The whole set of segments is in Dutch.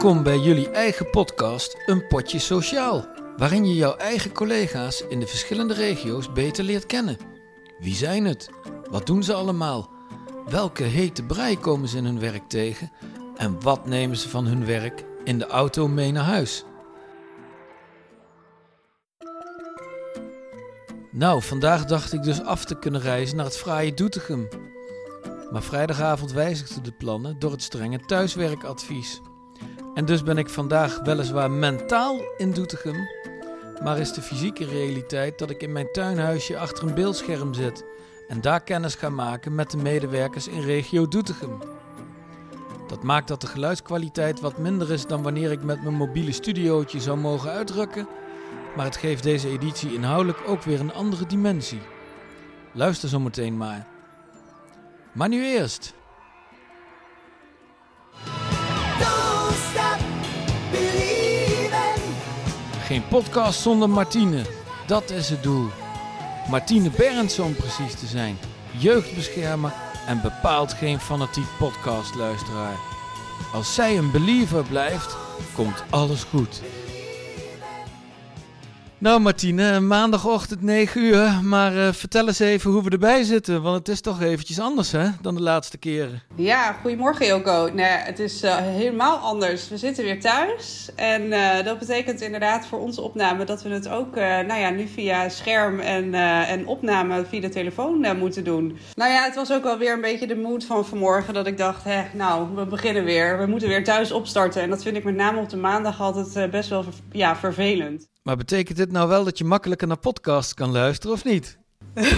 Welkom bij jullie eigen podcast Een Potje Sociaal, waarin je jouw eigen collega's in de verschillende regio's beter leert kennen. Wie zijn het? Wat doen ze allemaal? Welke hete brei komen ze in hun werk tegen? En wat nemen ze van hun werk in de auto mee naar huis? Nou, vandaag dacht ik dus af te kunnen reizen naar het fraaie Doetinchem. Maar vrijdagavond wijzigden de plannen door het strenge thuiswerkadvies. En dus ben ik vandaag weliswaar mentaal in Doetinchem, maar is de fysieke realiteit dat ik in mijn tuinhuisje achter een beeldscherm zit en daar kennis ga maken met de medewerkers in regio Doetinchem. Dat maakt dat de geluidskwaliteit wat minder is dan wanneer ik met mijn mobiele studiootje zou mogen uitdrukken, maar het geeft deze editie inhoudelijk ook weer een andere dimensie. Luister zo meteen maar. Maar nu eerst. Geen podcast zonder Martine. Dat is het doel. Martine Berends om precies te zijn. Jeugdbeschermer en bepaald geen fanatiek podcastluisteraar. Als zij een believer blijft, komt alles goed. Nou Martine, maandagochtend 9 uur, maar eh, vertel eens even hoe we erbij zitten, want het is toch eventjes anders hè, dan de laatste keren. Ja, goedemorgen Joko. Nee, het is eh, helemaal anders. We zitten weer thuis. En eh, dat betekent inderdaad voor onze opname dat we het ook nou ja, nu via scherm en, en opname via de telefoon moeten doen. Nou ja, het was ook wel weer een beetje de mood van vanmorgen dat ik dacht, hè, nou, we beginnen weer. We moeten weer thuis opstarten. En dat vind ik met name op de maandag altijd best wel ja, vervelend. Maar betekent dit nou wel dat je makkelijker naar podcasts kan luisteren of niet?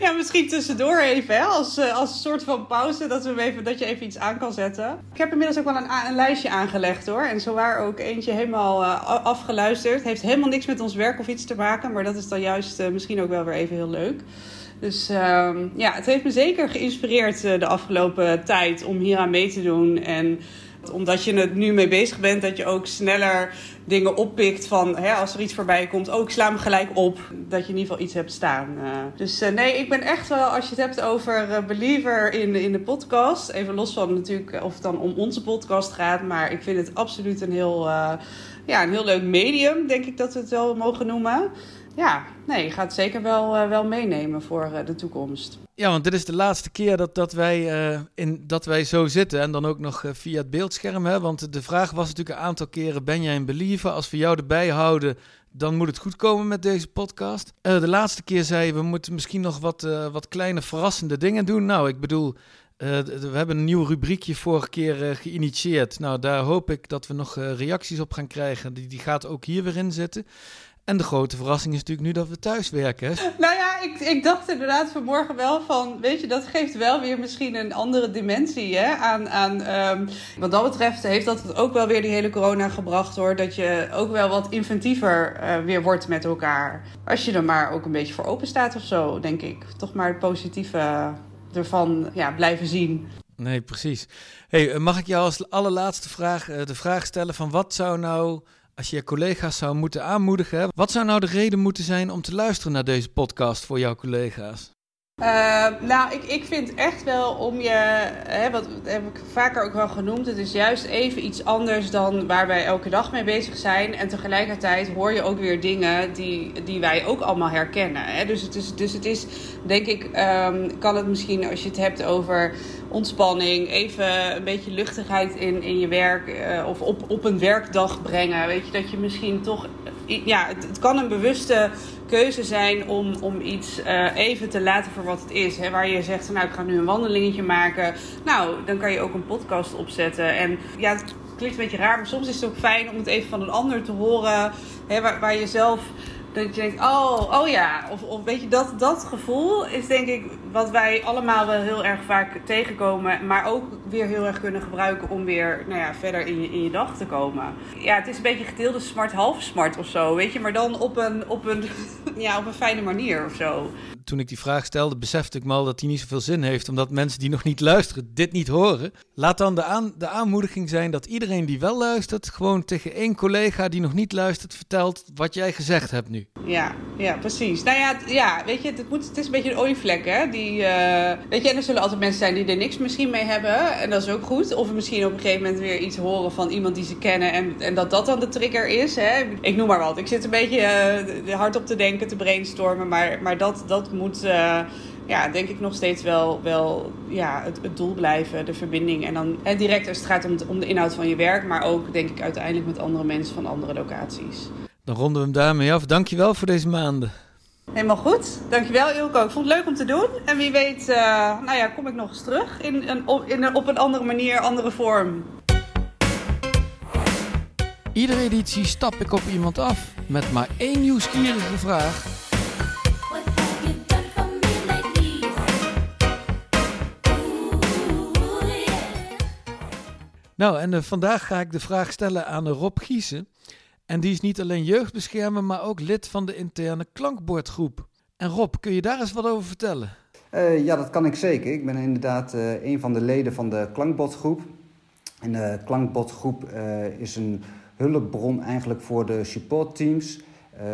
Ja, misschien tussendoor even, hè? Als, eh, als een soort van pauze, dat, we even, dat je even iets aan kan zetten. Ik heb inmiddels ook wel een, een lijstje aangelegd hoor. En zowaar ook eentje helemaal a- afgeluisterd. Heeft helemaal niks met ons werk of iets te maken, maar dat is dan juist eh, misschien ook wel weer even heel leuk. Dus ehm, ja, het heeft me zeker geïnspireerd de afgelopen tijd om hier aan mee te doen. En omdat je er nu mee bezig bent, dat je ook sneller dingen oppikt van hè, als er iets voorbij komt, ook sla hem gelijk op. Dat je in ieder geval iets hebt staan. eh. Dus eh, nee, ik ben echt wel, als je het hebt over eh, believer in, in de podcast, even los van natuurlijk of het dan om onze podcast gaat, maar ik vind het absoluut een heel, ja, een heel leuk medium, denk ik dat we het wel mogen noemen. Ja, nee, gaat zeker wel, eh, wel meenemen voor eh, de toekomst. Ja, want dit is de laatste keer dat, dat, wij, eh, in, dat wij zo zitten. En dan ook nog via het beeldscherm. Hè? Want de vraag was natuurlijk een aantal keren: ben jij een believer? Als we jou erbij houden, dan moet het goed komen met deze podcast. De laatste keer zei je: we moeten misschien nog wat, wat kleine verrassende dingen doen. Nou, ik bedoel. we hebben een nieuw rubriekje vorige keer geïnitieerd. Nou, daar hoop ik dat we nog reacties op gaan krijgen. Die, die gaat ook hier weer in zitten. En de grote verrassing is natuurlijk nu dat we thuis werken. Nou ja, ik, ik dacht inderdaad vanmorgen wel van, weet je, dat geeft wel weer misschien een andere dimensie hè, aan. aan ehm, wat dat betreft heeft dat het ook wel weer die hele corona gebracht hoor. Dat je ook wel wat inventiever eh, weer wordt met elkaar. Als je er maar ook een beetje voor open staat of zo, denk ik. Toch maar het positieve ervan ja, blijven zien. Nee, precies. Hey, eh, mag ik jou als allerlaatste vraag eh, de vraag stellen van wat zou nou, als je je collega's zou moeten aanmoedigen, wat zou nou de reden moeten zijn om te luisteren naar deze podcast voor jouw collega's? Eh, nou, ik, ik vind echt wel om je, hè, wat heb ik vaker ook wel genoemd, het is juist even iets anders dan waar wij elke dag mee bezig zijn. En tegelijkertijd hoor je ook weer dingen die, die wij ook allemaal herkennen. Hè? Dus, het is, dus het is, denk ik, ehm, kan het misschien als je het hebt over ontspanning, even een beetje luchtigheid in, in je werk eh, of op, op een werkdag brengen. Weet je, dat je misschien toch, ja, het, het kan een bewuste keuze zijn om, om iets eh, even te laten voor wat het is. Hè? Waar je zegt, nou ik ga nu een wandelingetje maken. Nou, dan kan je ook een podcast opzetten. En ja, het klinkt een beetje raar, maar soms is het ook fijn om het even van een ander te horen. Hè? Waar, waar je zelf dat je denkt, oh, oh ja. Of, of weet je, dat, dat gevoel is denk ik wat wij allemaal wel heel erg vaak tegenkomen. Maar ook weer heel erg kunnen gebruiken om weer nou ja, verder in je, in je dag te komen. Ja, het is een beetje gedeelde smart, half smart of zo. Weet je, maar dan op een, op een, ja, op een fijne manier of zo. Toen ik die vraag stelde, besefte ik me al dat die niet zoveel zin heeft, omdat mensen die nog niet luisteren dit niet horen. Laat dan de, aan, de aanmoediging zijn dat iedereen die wel luistert, gewoon tegen één collega die nog niet luistert vertelt wat jij gezegd hebt nu. ja, ja, precies. Nou ja, ja weet je, het, moet, het is een beetje een olievlek, hè. Die, eh, weet je, en er zullen altijd mensen zijn die er niks misschien mee hebben. En dat is ook goed. Of misschien op een gegeven moment weer iets horen van iemand die ze kennen. En, en dat dat dan de trigger is, hè. Ik noem maar wat. Ik zit een beetje eh, hard op te denken, te brainstormen. Maar, maar dat, dat moet... eh, ja, denk ik nog steeds wel, wel ja, het, het doel blijven, de verbinding. En dan hè, direct als het gaat om, het- om de inhoud van je werk, maar ook denk ik uiteindelijk met andere mensen van andere locaties. Dan ronden we hem daarmee af. Dankjewel voor deze maanden. Helemaal goed. Dankjewel Ilko. Ik vond het leuk om te doen. En wie weet, eh, nou ja, kom ik nog eens terug in een, op, in een, op een andere manier, andere vorm. Iedere editie stap ik op iemand af met maar één nieuwsgierige vraag. Nou, en eh, vandaag ga ik de vraag stellen aan eh, Rob Giesen. En die is niet alleen jeugdbeschermer, maar ook lid van de interne klankbordgroep. En Rob, kun je daar eens wat over vertellen? Eh, ja, dat kan ik zeker. Ik ben inderdaad eh, een van de leden van de klankbotgroep. En de klankbotgroep eh, is een hulpbron eigenlijk voor de supportteams.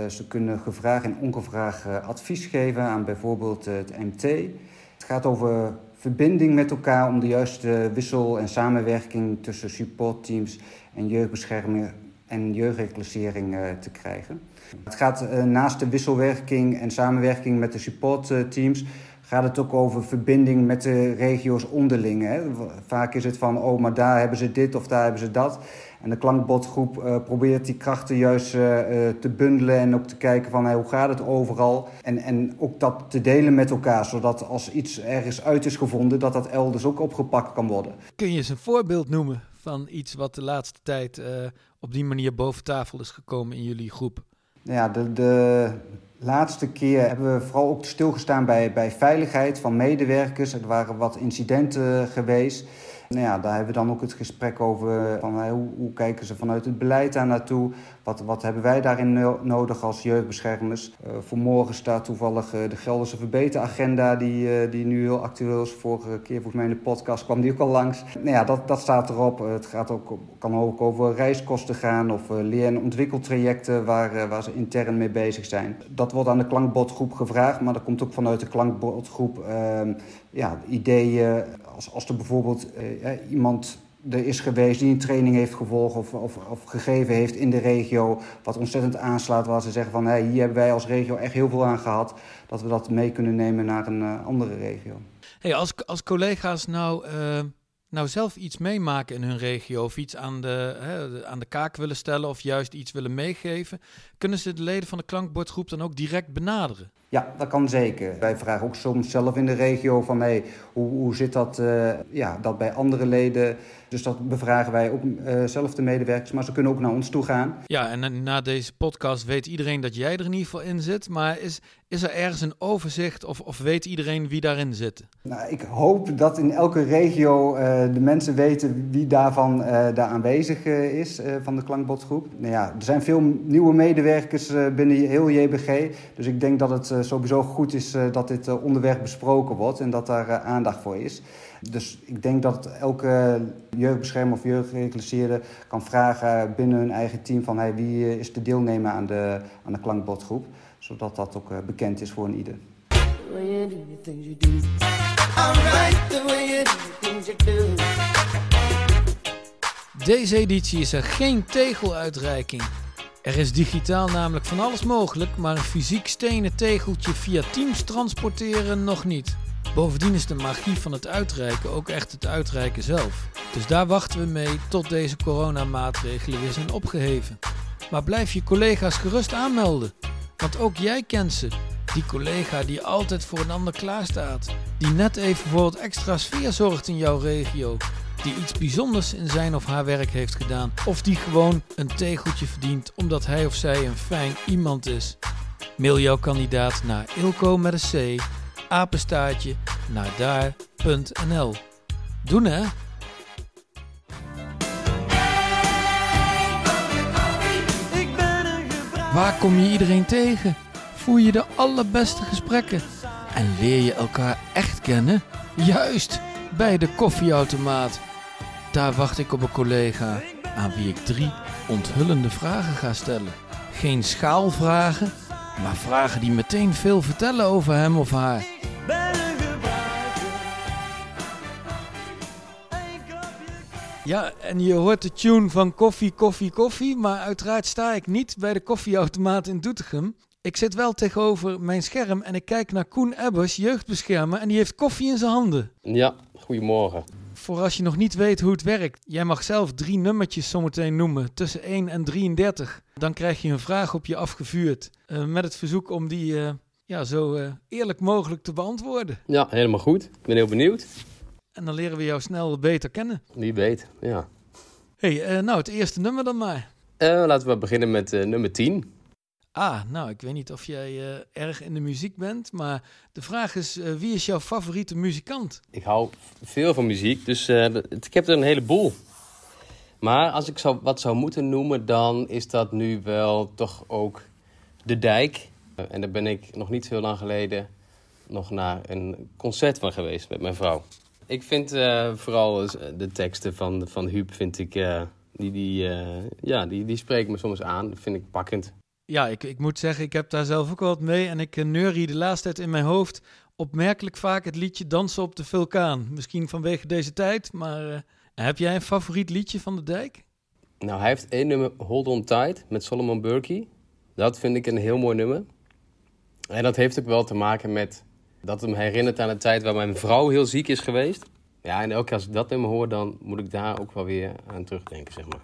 Ze kunnen gevraagd en ongevraagd advies geven aan bijvoorbeeld het MT. Het gaat over verbinding met elkaar om de juiste wissel en samenwerking tussen supportteams en jeugdbescherming en jeugdreclassering eh, te krijgen. Het gaat eh, naast de wisselwerking en samenwerking met de supportteams gaat het ook over verbinding met de regio's onderling. Hè. Vaak is het van, oh, maar daar hebben ze dit of daar hebben ze dat. En de klankbotgroep eh, probeert die krachten juist eh, eh, te bundelen en ook te kijken van hey, hoe gaat het overal. En, en ook dat te delen met elkaar, zodat als iets ergens uit is gevonden, dat dat elders ook opgepakt kan worden. Kun je eens een voorbeeld noemen van iets wat de laatste tijd op die manier boven tafel is gekomen in jullie groep? Nou Ja, de, de laatste keer hebben we vooral ook stilgestaan bij, bij veiligheid van medewerkers. Er waren wat incidenten geweest. Nou ja, daar hebben we dan ook het gesprek over van, eh, hoe, hoe kijken ze vanuit het beleid daar naartoe. Wat, wat hebben wij daarin no- nodig als jeugdbeschermers? Eh, voor morgen staat toevallig eh, de Gelderse verbeteragenda die, eh, die nu heel actueel is. Vorige keer volgens mij in de podcast kwam die ook al langs. Nou ja, dat, dat staat erop. Eh, het gaat ook, kan ook over reiskosten gaan of eh, leer- en ontwikkeltrajecten waar, eh, waar ze intern mee bezig zijn. Dat wordt aan de klankbotgroep gevraagd, maar er komt ook vanuit de klankbotgroep ehm, ja, ideeën. Als, als er bijvoorbeeld eh, iemand er is geweest die een training heeft gevolgd of, of, of gegeven heeft in de regio, wat ontzettend aanslaat, waar ze zeggen van hier hebben wij als regio echt heel veel aan gehad, dat we dat mee kunnen nemen naar een eh, andere regio. Hey, als, als collega's nou, eh, nou zelf iets meemaken in hun regio of iets aan de, hè, aan de kaak willen stellen of juist iets willen meegeven, kunnen ze de leden van de klankbordgroep dan ook direct benaderen? Ja, dat kan zeker. Wij vragen ook soms zelf in de regio van hey, hoe, hoe zit dat, eh, ja, dat bij andere leden. Dus dat bevragen wij ook eh, zelf de medewerkers, maar ze kunnen ook naar ons toe gaan. Ja, en na deze podcast weet iedereen dat jij er in ieder geval in zit, maar is, is er ergens een overzicht of, of weet iedereen wie daarin zit? Nou, ik hoop dat in elke regio eh, de mensen weten wie daarvan eh, daar aanwezig is van de klankbotgroep. Nou ja, er zijn veel nieuwe medewerkers binnen heel JBG. Dus ik denk dat het sowieso goed is dat dit onderwerp besproken wordt en dat daar aandacht voor is. Dus ik denk dat elke jeugdbeschermer of jeugdreclasseerde kan vragen binnen hun eigen team van hey, wie eh, is de deelnemer aan de, aan de klankbotgroep. Zodat dat ook eh, bekend is voor een ieder. Deze editie is er geen tegeluitreiking. Er is digitaal namelijk van alles mogelijk, maar een fysiek stenen tegeltje via Teams transporteren nog niet. Bovendien is de magie van het uitreiken ook echt het uitreiken zelf. Dus daar wachten we mee tot deze coronamaatregelen weer zijn opgeheven. Maar blijf je collega's gerust aanmelden, want ook jij kent ze. Die collega die altijd voor een ander klaarstaat, die net even voor wat extra sfeer zorgt in jouw regio, die iets bijzonders in zijn of haar werk heeft gedaan, of die gewoon een tegeltje verdient omdat hij of zij een fijn iemand is. Mail jouw kandidaat naar ilko met een c, apenstaartje, naar daar.nl. Doen hè? Waar kom je iedereen tegen? Voer je de allerbeste gesprekken? En leer je elkaar echt kennen? Juist, bij de koffieautomaat. Daar wacht ik op een collega aan wie ik drie onthullende vragen ga stellen. Geen schaalvragen, maar vragen die meteen veel vertellen over hem of haar. Ja, en je hoort de tune van koffie, koffie, koffie, maar uiteraard sta ik niet bij de koffieautomaat in Doetinchem. Ik zit wel tegenover mijn scherm en ik kijk naar Koen Ebbers, jeugdbeschermer, en die heeft koffie in zijn handen. Ja, goedemorgen. Voor als je nog niet weet hoe het werkt, jij mag zelf drie nummertjes zometeen noemen, tussen 1 en 33. Dan krijg je een vraag op je afgevuurd, eh, met het verzoek om die eh, ja, zo eh, eerlijk mogelijk te beantwoorden. Ja, helemaal goed. Ik ben heel benieuwd. En dan leren we jou snel beter kennen. Wie weet, ja. hey, eh, nou het eerste nummer dan maar. Eh, laten we beginnen met eh, nummer 10. Ah, nou, ik weet niet of jij erg in de muziek bent, maar de vraag is, wie is jouw favoriete muzikant? Ik hou veel van muziek, dus ik heb er een heleboel. Maar als ik zou, wat zou moeten noemen, dan is dat nu wel toch ook De Dijk. En daar ben ik nog niet zo lang geleden nog naar een concert van geweest met mijn vrouw. Ik vind eh, vooral eh, de teksten van, van Huub, vind ik, eh, die, die, eh, ja, die, die spreken me soms aan. Dat vind ik pakkend. Ja, ik, ik moet zeggen, ik heb daar zelf ook wel wat mee en ik uh, neurie de laatste tijd in mijn hoofd opmerkelijk vaak het liedje Dansen op de Vulkaan. Misschien vanwege deze tijd, maar heb jij een favoriet liedje van de dijk? Nou, hij heeft één nummer, Hold On Tight, met Solomon Burke. Dat vind ik een heel mooi nummer. En dat heeft ook wel te maken met dat het me herinnert aan een tijd waar mijn vrouw heel ziek is geweest. Ja, en elke keer als ik dat nummer hoor, dan moet ik daar ook wel weer aan terugdenken, zeg maar.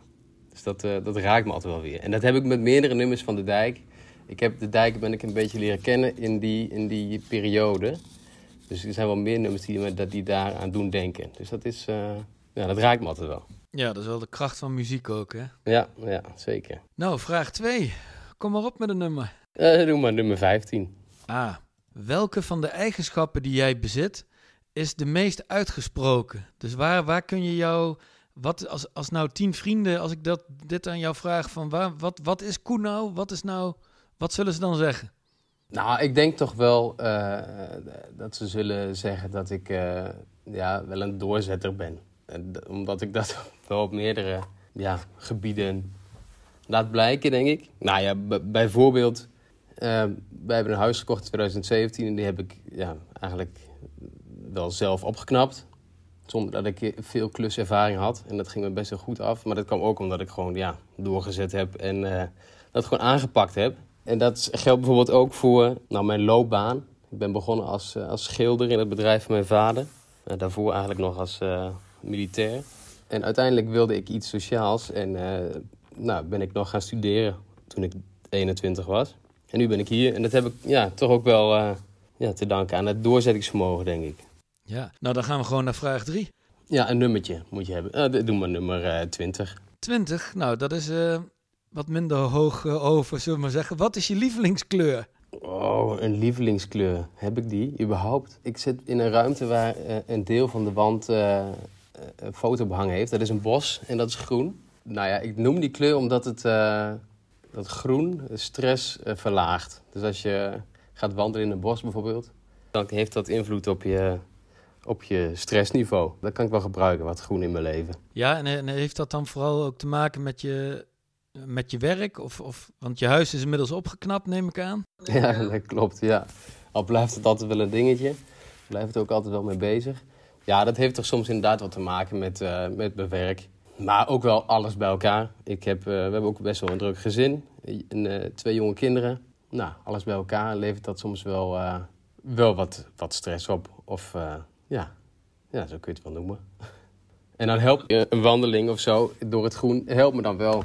Dus dat, eh, dat raakt me altijd wel weer. En dat heb ik met meerdere nummers van De Dijk. Ik heb De Dijk ben ik een beetje leren kennen in die, in die periode. Dus er zijn wel meer nummers die, me, dat die daar aan doen denken. Dus dat is, eh, ja, dat raakt me altijd wel. Ja, dat is wel de kracht van muziek ook, hè? Ja, ja, zeker. Nou, vraag 2. Kom maar op met een nummer. Eh doe maar nummer 15. Ah, welke van de eigenschappen die jij bezit is de meest uitgesproken? Dus waar, waar kun je jou, wat als, als nou tien vrienden, als ik dat, dit aan jou vraag, van waar, wat, wat is Koen nou? Wat is nou, wat zullen ze dan zeggen? Nou, ik denk toch wel eh, dat ze zullen zeggen dat ik eh, ja, wel een doorzetter ben. Omdat ik dat wel op meerdere ja, gebieden laat blijken, denk ik. Nou ja, bijvoorbeeld, wij hebben een huis gekocht in 2017 en die heb ik ja, eigenlijk wel zelf opgeknapt. Zonder dat ik veel kluservaring had. En dat ging me best wel goed af. Maar dat kwam ook omdat ik gewoon ja, doorgezet heb en eh, dat gewoon aangepakt heb. En dat geldt bijvoorbeeld ook voor nou, mijn loopbaan. Ik ben begonnen als, eh, als schilder in het bedrijf van mijn vader. Eh, daarvoor eigenlijk nog als militair. En uiteindelijk wilde ik iets sociaals. En nou, ben ik nog gaan studeren toen ik 21 was. En nu ben ik hier. En dat heb ik ja, toch ook wel eh, ja, te danken aan het doorzettingsvermogen, denk ik. Ja, nou dan gaan we gewoon naar vraag 3. Ja, een nummertje moet je hebben. Eh, doe maar nummer eh 20. 20, nou dat is eh, wat minder hoog over, zullen we maar zeggen. Wat is je lievelingskleur? Oh, een lievelingskleur. Heb ik die überhaupt? Ik zit in een ruimte waar een deel van de wand een fotobehang heeft. Dat is een bos en dat is groen. Nou ja, ik noem die kleur omdat het dat groen stress eh, verlaagt. Dus als je gaat wandelen in een bos bijvoorbeeld, dan heeft dat invloed op je, op je stressniveau. Dat kan ik wel gebruiken, wat groen in mijn leven. Ja, en, en heeft dat dan vooral ook te maken met je, met je werk? Of, of, want je huis is inmiddels opgeknapt, neem ik aan. Ja, dat klopt, ja. Al blijft het altijd wel een dingetje. Blijf het ook altijd wel mee bezig. Ja, dat heeft toch soms inderdaad wat te maken met, eh, met mijn werk. Maar ook wel alles bij elkaar. Ik heb, eh, we hebben ook best wel een druk gezin. Eh, twee jonge kinderen. Nou, alles bij elkaar levert dat soms wel, eh, wel wat, wat stress op. Of ja. ja, zo kun je het wel noemen. En dan helpt een wandeling of zo door het groen, helpt me dan wel.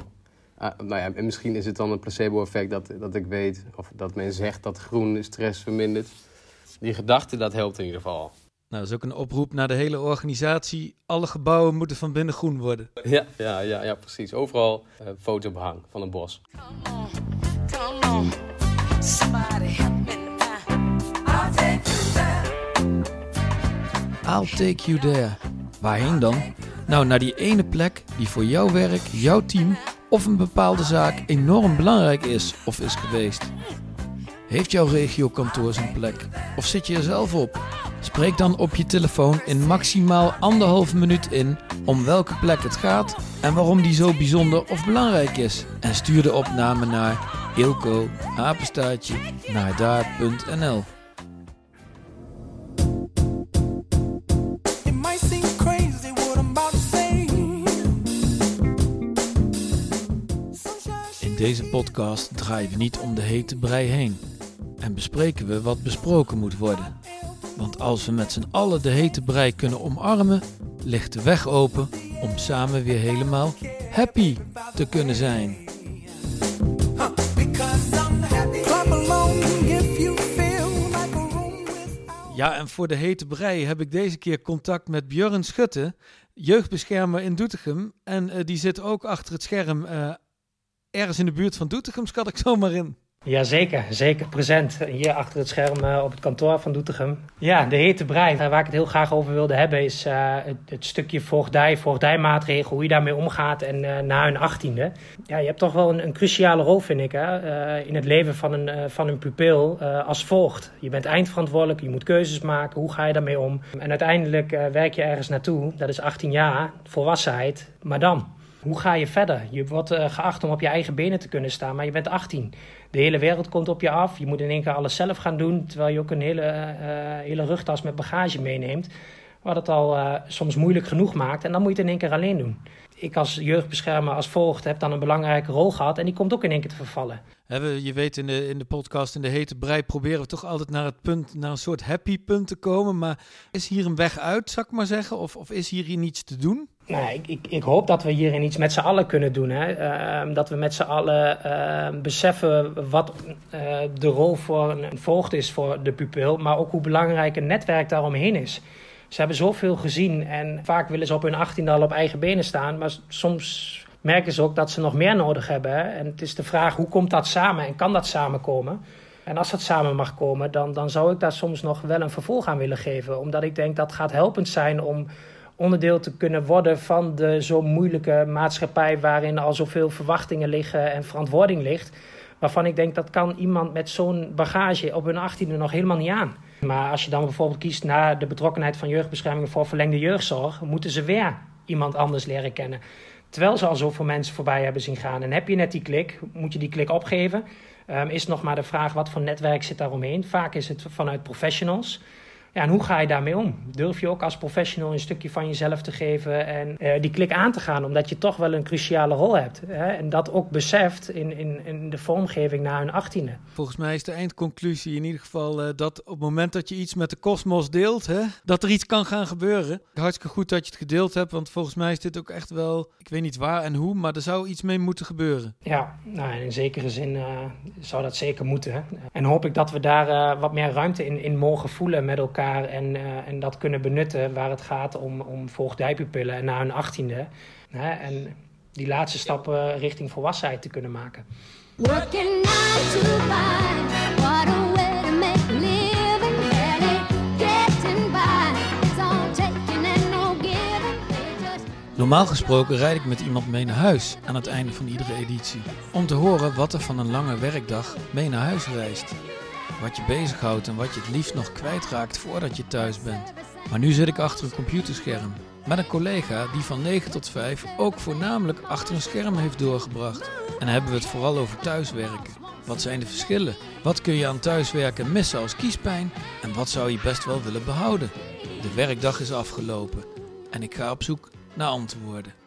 Ah, nou ja, en misschien is het dan een placebo-effect dat, dat ik weet, of dat men zegt dat groen stress vermindert. Die gedachte, dat helpt in ieder geval. Nou, dat is ook een oproep naar de hele organisatie. Alle gebouwen moeten van binnen groen worden. Ja, ja, ja, ja precies. Overal eh fotobehang van een bos. Come on, somebody help me now. I'll take you there. I'll take you there. Waarheen dan? Nou, naar die ene plek die voor jouw werk, jouw team of een bepaalde zaak enorm belangrijk is of is geweest. Heeft jouw regiokantoor zijn plek? Of zit je er zelf op? Spreek dan op je telefoon in maximaal anderhalve minuut in om welke plek het gaat en waarom die zo bijzonder of belangrijk is. En stuur de opname naar Ilko, apenstaartje, naardaar.nl It might seem crazy what I'm about to say. In deze podcast draaien we niet om de hete brei heen. En bespreken we wat besproken moet worden. Want als we met z'n allen de hete brei kunnen omarmen, ligt de weg open om samen weer helemaal happy te kunnen zijn. Ja, en voor de hete brei heb ik deze keer contact met Björn Schutte, jeugdbeschermer in Doetinchem. En eh, die zit ook achter het scherm eh, ergens in de buurt van Doetinchem, schat ik zomaar in. Jazeker, zeker present. Hier achter het scherm eh, op het kantoor van Doetinchem. Ja, de hete brei. Eh, waar ik het heel graag over wilde hebben is eh, het, het stukje voogdij, voogdijmaatregel, hoe je daarmee omgaat en na hun achttiende. Ja, je hebt toch wel een, een cruciale rol, vind ik, hè, in het leven van een, van een pupil als voogd. Je bent eindverantwoordelijk, je moet keuzes maken, hoe ga je daarmee om? En uiteindelijk werk je ergens naartoe, dat is 18 jaar, volwassenheid, maar dan? Hoe ga je verder? Je wordt geacht om op je eigen benen te kunnen staan, maar je bent 18. De hele wereld komt op je af. Je moet in één keer alles zelf gaan doen, terwijl je ook een hele, eh, hele rugtas met bagage meeneemt. Wat het al eh, soms moeilijk genoeg maakt. En dan moet je het in één keer alleen doen. Ik als jeugdbeschermer, als voogd, heb dan een belangrijke rol gehad. En die komt ook in één keer te vervallen. Je weet, in de, in de podcast in de hete brei proberen we toch altijd naar het punt, naar een soort happy punt te komen. Maar is hier een weg uit, zou ik maar zeggen? Of, of is hier niets te doen? Nou, ik, ik, hoop dat we hierin iets met z'n allen kunnen doen. Hè? Ehm, dat we met z'n allen ehm, beseffen wat eh, de rol voor een, voogd is voor de pupil. Maar ook hoe belangrijk een netwerk daaromheen is. Ze hebben zoveel gezien en vaak willen ze op hun achttiende al op eigen benen staan. Maar soms merken ze ook dat ze nog meer nodig hebben. Hè? En het is de vraag, hoe komt dat samen en kan dat samenkomen? En als dat samen mag komen, dan, dan zou ik daar soms nog wel een vervolg aan willen geven. Omdat ik denk dat gaat helpend zijn om onderdeel te kunnen worden van de zo moeilijke maatschappij waarin al zoveel verwachtingen liggen en verantwoording ligt. Waarvan ik denk dat kan iemand met zo'n bagage op hun achttiende nog helemaal niet aan. Maar als je dan bijvoorbeeld kiest naar de betrokkenheid van jeugdbescherming voor verlengde jeugdzorg, moeten ze weer iemand anders leren kennen. Terwijl ze al zoveel mensen voorbij hebben zien gaan. En heb je net die klik, moet je die klik opgeven. Ehm, is nog maar de vraag wat voor netwerk zit daaromheen. Vaak is het vanuit professionals. Ja, en hoe ga je daarmee om? Durf je ook als professional een stukje van jezelf te geven en eh, die klik aan te gaan, omdat je toch wel een cruciale rol hebt. Hè? En dat ook beseft in, in, in de vormgeving na hun achttiende. Volgens mij is de eindconclusie in ieder geval eh, dat op het moment dat je iets met de kosmos deelt, hè, dat er iets kan gaan gebeuren. Hartstikke goed dat je het gedeeld hebt, want volgens mij is dit ook echt wel, ik weet niet waar en hoe, maar er zou iets mee moeten gebeuren. Ja, nou, in zekere zin eh, zou dat zeker moeten. En hoop ik dat we daar wat meer ruimte in, in mogen voelen met elkaar en, eh, en dat kunnen benutten waar het gaat om, om voogdijpupillen en na hun achttiende. Hè, en die laatste stappen richting volwassenheid te kunnen maken. Working nine to five, what a way to make a living. Barely getting by. It's all taking and no giving. They just Normaal gesproken rijd ik met iemand mee naar huis aan het einde van iedere editie. Om te horen wat er van een lange werkdag mee naar huis reist. Wat je bezighoudt en wat je het liefst nog kwijtraakt voordat je thuis bent. Maar nu zit ik achter een computerscherm. Met een collega die van 9 tot 5 ook voornamelijk achter een scherm heeft doorgebracht. En hebben we het vooral over thuiswerken. Wat zijn de verschillen? Wat kun je aan thuiswerken missen als kiespijn? En wat zou je best wel willen behouden? De werkdag is afgelopen en ik ga op zoek naar antwoorden.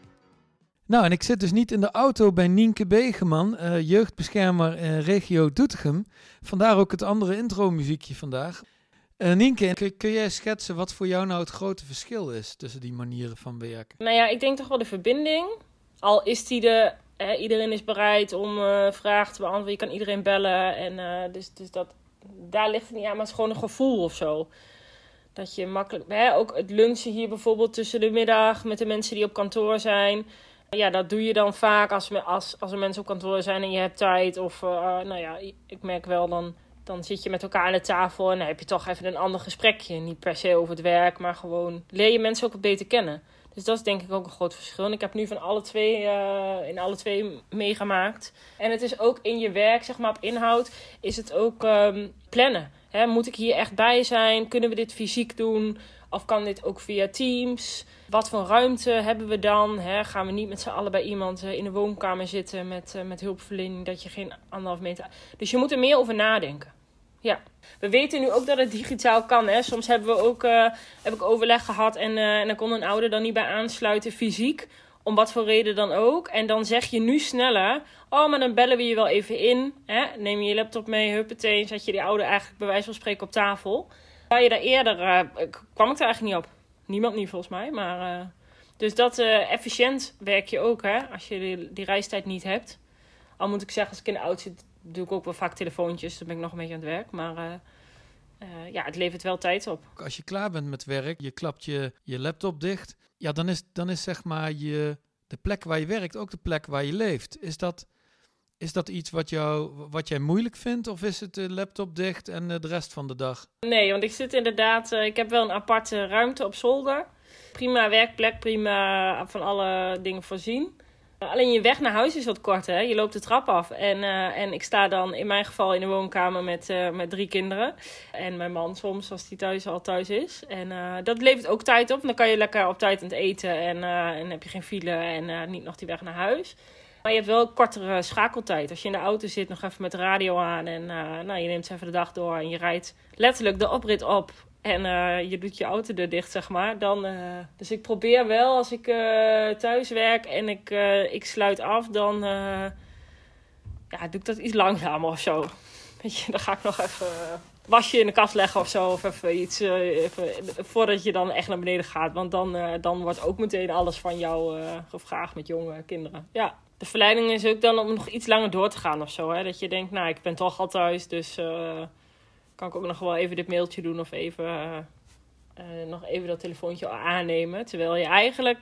Nou, en ik zit dus niet in de auto bij Nienke Begeman, eh, jeugdbeschermer eh, regio Doetinchem. Vandaar ook het andere intro-muziekje vandaag. Eh, Nienke, kun, kun jij schetsen wat voor jou nou het grote verschil is tussen die manieren van werken? Nou ja, ik denk toch wel de verbinding. Al is die de. Hè, iedereen is bereid om vragen te beantwoorden. Je kan iedereen bellen. En, dus, dus dat, daar ligt het niet aan, maar het is gewoon een gevoel of zo. Dat je makkelijk. Hè, ook het lunchen hier bijvoorbeeld tussen de middag met de mensen die op kantoor zijn. Ja, dat doe je dan vaak als, als, als er mensen op kantoor zijn en je hebt tijd. Of eh, nou ja, ik merk wel dan. Dan zit je met elkaar aan de tafel en dan heb je toch even een ander gesprekje. Niet per se over het werk, maar gewoon leer je mensen ook wat beter kennen. Dus dat is denk ik ook een groot verschil. En ik heb nu van alle twee, eh, in alle twee meegemaakt. En het is ook in je werk, zeg maar op inhoud, is het ook ehm, plannen. Hè, moet ik hier echt bij zijn? Kunnen we dit fysiek doen? Of kan dit ook via Teams? Wat voor ruimte hebben we dan? Hè? Gaan we niet met z'n allen bij iemand eh, in de woonkamer zitten met, eh, met hulpverlening dat je geen anderhalf meter. Dus je moet er meer over nadenken. Ja, we weten nu ook dat het digitaal kan. Hè? Soms hebben we ook eh, heb ik overleg gehad en, eh, en dan kon een ouder dan niet bij aansluiten fysiek. Om wat voor reden dan ook. En dan zeg je nu sneller. Oh, maar dan bellen we je wel even in. Hè? Neem je je laptop mee, huppatee. En zet je die ouder eigenlijk bij wijze van spreken op tafel. Waar je daar eerder, eh, kwam ik daar eigenlijk niet op. Niemand niet volgens mij. Maar, eh, dus dat eh, efficiënt werk je ook hè. Als je die, reistijd niet hebt. Al moet ik zeggen, als ik in de auto zit, doe ik ook wel vaak telefoontjes. Dan ben ik nog een beetje aan het werk. Maar ja, het levert wel tijd op. Als je klaar bent met werk, je klapt je, je laptop dicht. Ja, dan is, dan is zeg maar je, de plek waar je werkt ook de plek waar je leeft. Is dat, is dat iets wat, jou, wat jij moeilijk vindt? Of is het de laptop dicht en eh, de rest van de dag? Nee, want ik zit inderdaad... eh, ik heb wel een aparte ruimte op zolder. Prima werkplek, prima van alle dingen voorzien. Alleen je weg naar huis is wat kort, hè. Je loopt de trap af. En, eh, en ik sta dan in mijn geval in de woonkamer met, met drie kinderen. En mijn man soms, als die thuis al thuis is. En dat levert ook tijd op. Dan kan je lekker op tijd aan het eten. En, en heb je geen file en niet nog die weg naar huis. Maar je hebt wel kortere schakeltijd. Als je in de auto zit, nog even met de radio aan. En eh, nou, je neemt even de dag door. En je rijdt letterlijk de oprit op. En eh, je doet je autodeur dicht, zeg maar. Dan, eh, dus ik probeer wel, als ik thuis werk en ik, ik sluit af, dan ja, doe ik dat iets langzamer of zo. Weet je, dan ga ik nog even wasje in de kast leggen of zo. Of even iets, even, voordat je dan echt naar beneden gaat. Want dan, dan wordt ook meteen alles van jou gevraagd met jonge kinderen. Ja, de verleiding is ook dan om nog iets langer door te gaan of zo. Hè? Dat je denkt, nou, ik ben toch al thuis, dus eh, kan ik ook nog wel even dit mailtje doen of even, eh, eh, nog even dat telefoontje aannemen. Terwijl je eigenlijk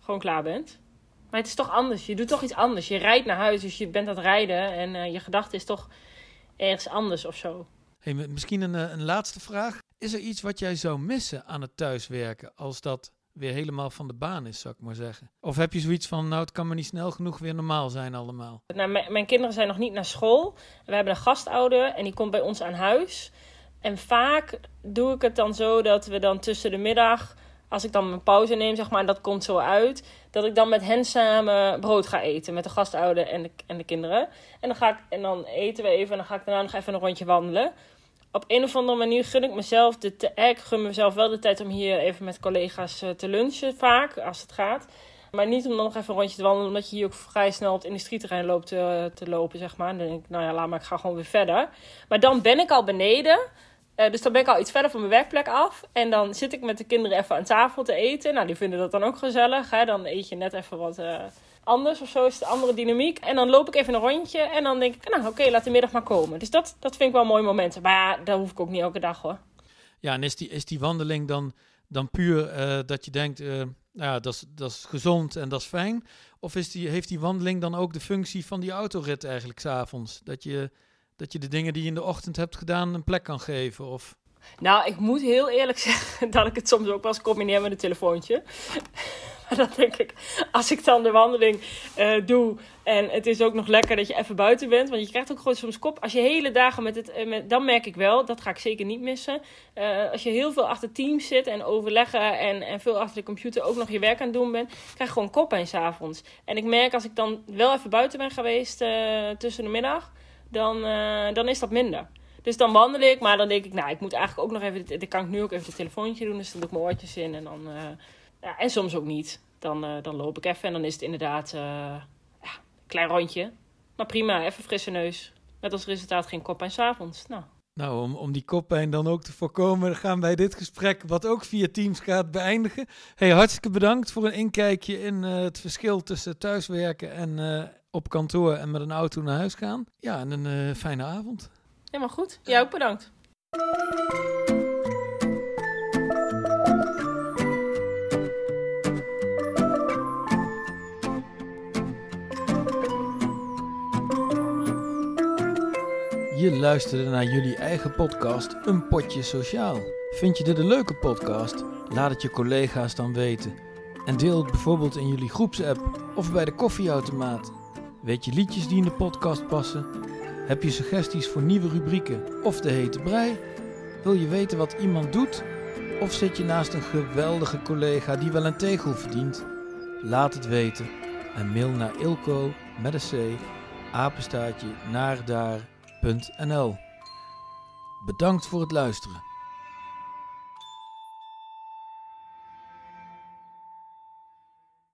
gewoon klaar bent. Maar het is toch anders. Je doet toch iets anders. Je rijdt naar huis, dus je bent aan het rijden. En je gedachte is toch ergens anders of zo. Hey, misschien een, een laatste vraag. Is er iets wat jij zou missen aan het thuiswerken als dat weer helemaal van de baan is, zou ik maar zeggen? Of heb je zoiets van, nou, het kan maar niet snel genoeg weer normaal zijn allemaal? Nou, mijn, kinderen zijn nog niet naar school. We hebben een gastouder en die komt bij ons aan huis. En vaak doe ik het dan zo dat we dan tussen de middag, als ik dan mijn pauze neem, zeg maar, dat komt zo uit, dat ik dan met hen samen brood ga eten. Met de gastouder en de, en de kinderen. En dan, ga ik, en dan eten we even en dan ga ik daarna nog even een rondje wandelen. Op een of andere manier gun ik mezelf de te- eh, ik gun mezelf wel de tijd om hier even met collega's eh, te lunchen, vaak, als het gaat. Maar niet om dan nog even een rondje te wandelen, omdat je hier ook vrij snel op het industrieterrein loopt te, te lopen, zeg maar. En dan denk ik, nou ja, laat maar, ik ga gewoon weer verder. Maar dan ben ik al beneden. Eh, dus dan ben ik al iets verder van mijn werkplek af. En dan zit ik met de kinderen even aan tafel te eten. Nou, die vinden dat dan ook gezellig. Dan eet je net even wat eh, anders of zo, is een andere dynamiek. En dan loop ik even een rondje en dan denk ik, nou oké, laat de middag maar komen. Dus dat, dat vind ik wel mooie momenten. Maar ja, dat hoef ik ook niet elke dag hoor. Ja, en is die, is die wandeling dan, dan puur eh, dat je denkt, eh, nou ja, dat is, dat is gezond en dat is fijn? Of is die, heeft die wandeling dan ook de functie van die autorit eigenlijk s'avonds? Dat je, dat je de dingen die je in de ochtend hebt gedaan een plek kan geven? Of... Nou, ik moet heel eerlijk zeggen dat ik het soms ook wel eens combineer met een telefoontje. maar dan denk ik, als ik dan de wandeling eh, doe en het is ook nog lekker dat je even buiten bent. Want je krijgt ook gewoon soms kop. Als je hele dagen met het, eh, dan merk ik wel, dat ga ik zeker niet missen. Eh, als je heel veel achter teams zit en overleggen en, en veel achter de computer ook nog je werk aan het doen bent, krijg je gewoon koppijn s'avonds. En ik merk als ik dan wel even buiten ben geweest tussen de middag, dan, dan is dat minder. Dus dan wandel ik, maar dan denk ik, nou, ik moet eigenlijk ook nog even, dit kan ik nu ook even het telefoontje doen, dus dan doe ik mijn oortjes in en dan, eh, ja, en soms ook niet. Dan, eh, dan loop ik even en dan is het inderdaad, eh, ja, een klein rondje. Maar prima, even frisse neus. Met als resultaat geen kop en s'avonds. Nou, Nou, om, om die koppijn dan ook te voorkomen, gaan wij dit gesprek, wat ook via Teams gaat, beëindigen. Hey, hartstikke bedankt voor een inkijkje in het verschil tussen thuiswerken en op kantoor en met een auto naar huis gaan. Ja, en een fijne avond. Helemaal goed. Jij ook bedankt. Je luisterde naar jullie eigen podcast Een Potje Sociaal. Vind je dit een leuke podcast? Laat het je collega's dan weten. En deel het bijvoorbeeld in jullie groepsapp of bij de koffieautomaat. Weet je liedjes die in de podcast passen? Heb je suggesties voor nieuwe rubrieken of de hete brei? Wil je weten wat iemand doet? Of zit je naast een geweldige collega die wel een tegel verdient? Laat het weten en mail naar ilko met. Bedankt voor het luisteren.